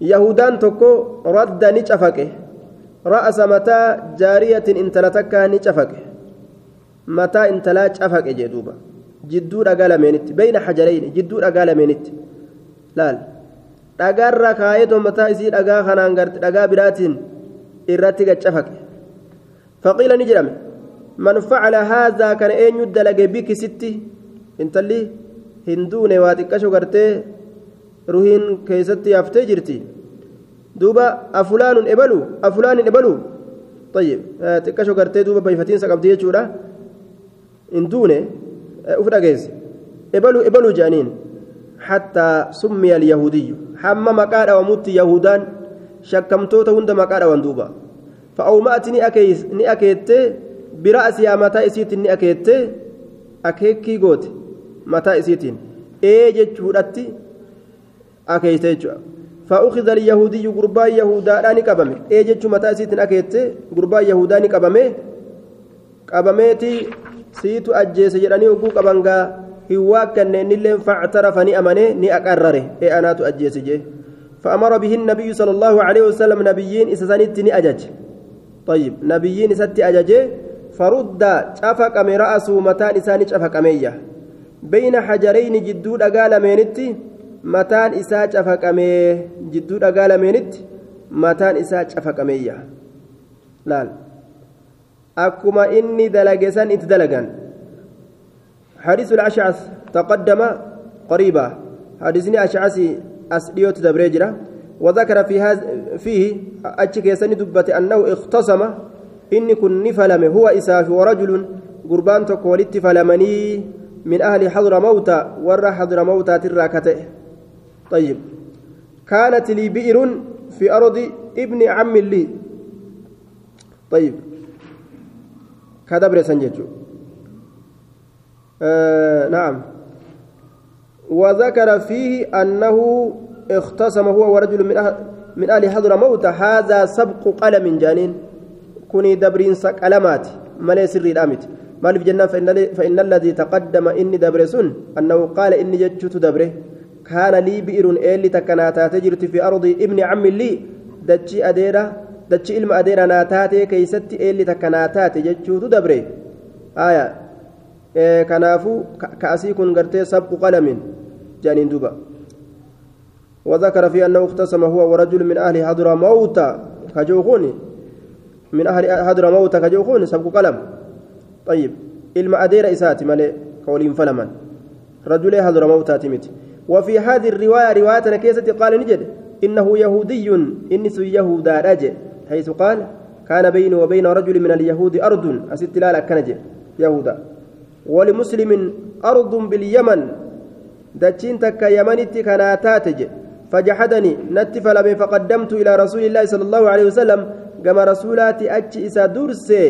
يهودان تكو رد نجفك رأس متى جارية انتلتك نجفك متى انتلا جفك جدوبا جدو رقال منت بين حجرين جدو رقال منت لا, لا. dhagaarra kaayetoo mataa isii dhagaa kanaan garte dhagaa biraatiin irratti gaccafaqe faqiila ni jedhame man facala haadhaa kana eenyu dalage biki sitti intalli hin duune waa xiqqasho gartee ruhiin keessatti haftee jirti duuba afulaanun ebalu afulaanin ebalu طيب xiqqasho gartee duuba bayfatiinsa qabdi jechuudha in duune uf dhageesse ebalu ebalu jedhaniin hattaa summiya alyahudiyyu hamma maqaa dhawamutti yahudaan shakkamtoota hunda maqaa dhawan duuba fa'awma'ati ni akeettee bira'asiyaa mataa isiitiin ni akeettee akeekkii goote mataa isiitiin ee jechuudhatti akeeyte jechuudha فأخذ اليهودي غربا يهودا داني قبمه اي جچو متى سيتن اكيت غربا يهودا ني قبمه قبميتي سيتو اجيس جداني وغو قبنغا هوا كننلن فاعترف ني امنه ني اقرره اي اناتو اجيس جي فأمر به النبي صلى الله عليه وسلم نبيين إسسانيت ني أجج طيب نبيين ستي أجج فرد شفق من رأسه متان إساني شفق مية بين حجرين جدود أقال مينتي mataan isaa cafaqamee jidduu dhagaa lameenitti mataan isaa cafaqameeyya. Laal. Akkuma inni dalage san itti dalagan. حديث الأشعث تقدم قريبا حديثني أشعث أسديوت دبريجرا وذكر في هذا فيه أتشك يسني دبت أنه اختصم إن كن فلم هو إساف ورجل قربان تقولت فلمني من أهل حضر موتى ور حضر موتى تراكته طيب. كانت لي بئر في أرض ابن عم لي. طيب. كدبر سنجتو آه نعم. وذكر فيه أنه اختصم هو ورجل من أهل من أهل حضر موت. هذا سبق قلم جانين. كوني دبرين سقلمات ملي سري الأمت. مال في جنة فإن, فإن الذي تقدم إني دبرسون. أنه قال إني جدت دبره كان لي بئر إلي تكناتا تجرت في أرض ابن عم لي. دتشي أديرة دتشي إلما أديرة ناتاتي كيستي إلي تكناتاتي جتشوت دبري. آية. إيه كنافو كأسي كن قرتي سبق قلم. جانين دوبا. وذكر في أنه اختصم هو ورجل من أهل حضر موت كجوخوني. من أهل حضر موت كجوخوني سبق قلم. طيب. إلما أديرة إساتي مالي قولين فلما رجل حضر موت تمت وفي هذه الرواية رواية كيسة قال نجد إنه يهودي إنس يهودا رجع حيث قال كان بيني وبين رجل من اليهود أرض أست لا كنج يهودا. ولمسلم أرض باليمن دتشين تك يمنتي كان تاتج فجحدني نتف لم فقدمت إلى رسول الله صلى الله عليه وسلم كما رسولاتي أتش إسا درسي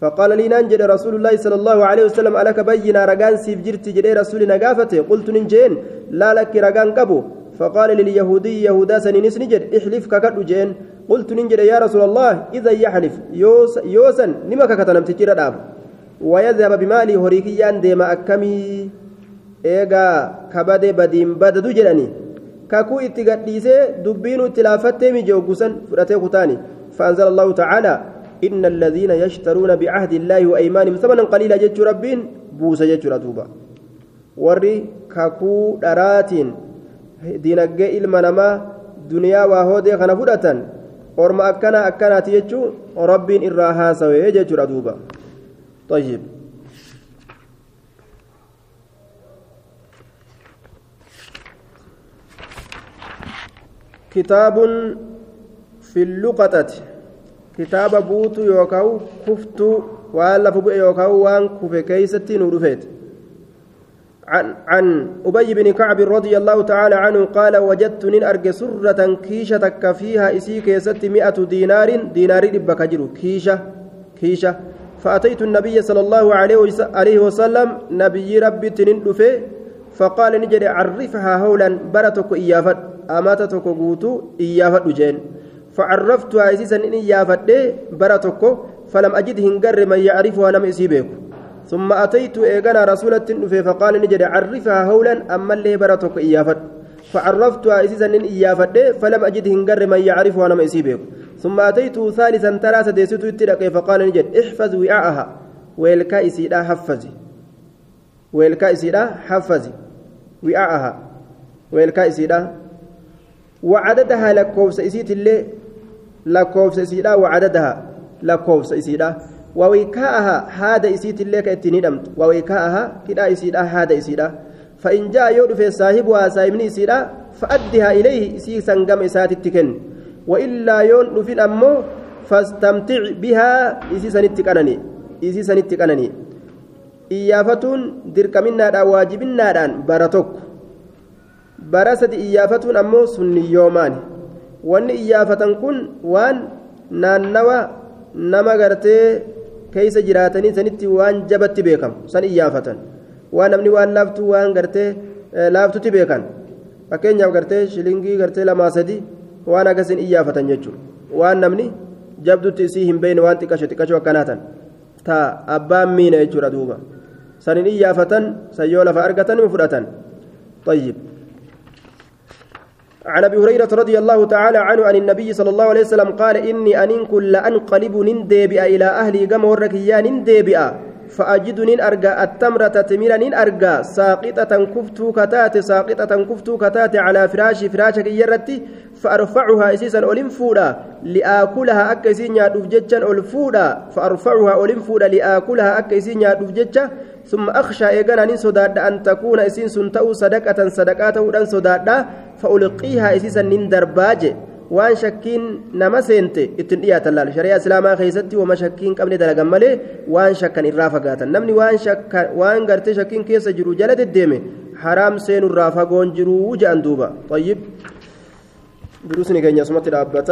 فقال لي ننجد رسول الله صلى الله عليه وسلم ألك بينا رقان سيف جرت جدي رسول نقافته؟ قلت ننجين. لا لك رقان قبو. فقال لليهودي يهودا سنينس نجد احلف ككد جين. قلت ننجد يا رسول الله إذا يحلف يوس يوسن نما ككتنم تجير داب ويذهب بمالي هريكيان ديما أكمي. إيغا كبدي بديم بددو جلني كاكو اتقديسي دبينو تلافتي مجوغسن فرأتي كتاني فأنزل الله تعالى إن الذين يشترون بعهد الله وأيمانهم ثمنا قليلا جج ربين بوس جج رتوبا وري كاكو دراتين دينجي المنما دنيا وهودي فدتن orma akkana akkanaati jechuun rabbiin irraa haasawee jechuudha duuba طيب. كتاب في اللقطة. كتاب بوت يوكاو كفتو waan lafa bu'e yookaan waan kufe keeysatti nu dhufeet عن أبي بن كعب رضي الله تعالى عنه قال وجدت نين أرج سرة كيشة فيها إسي كيست مئة دينار دينار ربك جرو كيشة كيشة فأتيت النبي صلى الله عليه وسلم نبي ربي تنين فقال نجري عرفها هولا برتك إيافت أماتتك قوتو إيافت جين فعرفتها إسيسا إن إيافت برتك فلم أجد هنجر من يعرفها نم إسيبك ثم أتيت إيغانا رسولة فقال نجد عرفها هولا أما اللي برتك إيافت فعرفتها إسيسا إن إيافت فلم أجد هنجر من يعرفها نم إسيبك ثم أتيت ثالثا ثلاثة ديسيت التلقي فقال نجد احفظ وعاءها. ويلكا إسيدا حفظي. ويلكا إسيدا حفظي وعاءها. ويلكا إسيدا. وعددها لكوفس إسيت اللي لكوفس إسيدا وعددها lakkoofsa isiidha wawiikaa'aha haada isiitillee ka ittiin hidhamtu wawiikaa'aha hidhaa isiidha haada isiidha. فإن جاء يودف صاحبها صاحبني سيرا فأدها إليه سي سنقم إسات التكن وإلا نفين أمو فاستمتع بها إسي سنتكنني إسي سنتكنني إيافتون دركمنا واجبنا برتك برست إيافتون أمو سني يومان وأن إيافة كن وأن نانوا نما غرتي keeysa jiraatanii sanitti waan jabatti beekamu san iyyaafatan waan namni waan laaftuu waan gartee laaftutti beekan fakkeenyaaf gartee shilingii gartee lamaa sadi waan akkasiin iyyaafatan jechuudha waan namni jabdutti isii hin beekne waan xiqqasho xiqqasho akkanaatan taa abbaan miina jechuudha duuba sanin iyyaafatan san yoo lafa argatan fudhatan طيب عن أبي هريرة رضي الله تعالى عنه عن النبي صلى الله عليه وسلم قال إني ان كل انقلب نندبئ إلى أهلي كما وركيا نندبئ. فاجد نين أرجى التمرة تمير نين أرجى ساقطة كفتو كتات ساقطة كفتو كتات على فراشي فراشك يرتي فأرفعها اسيسا أولم فودا لآكلها اكسين يا دفججن اول فودا. فأرفعها أولم فودا لآكلها اكسين يا دفججن ثم أخشى إيجانا نين سوداد أن تكون إسين سنتو صدقة صدقات ودان سوداد فألقيها إسيسا نين درباج waan shakkiin nama seente ittiin dhiyaatan laal shari'a islaamaa keessatti wama shakkiin qabne dalagan malee waan shakkan irraa fagaatan namni waan gartee shakkiin keessa jiru jala deddeeme haraam seenurraa fagoon jiruu jedhan duuba xayyib duruusni keenya asumatti dhaabbata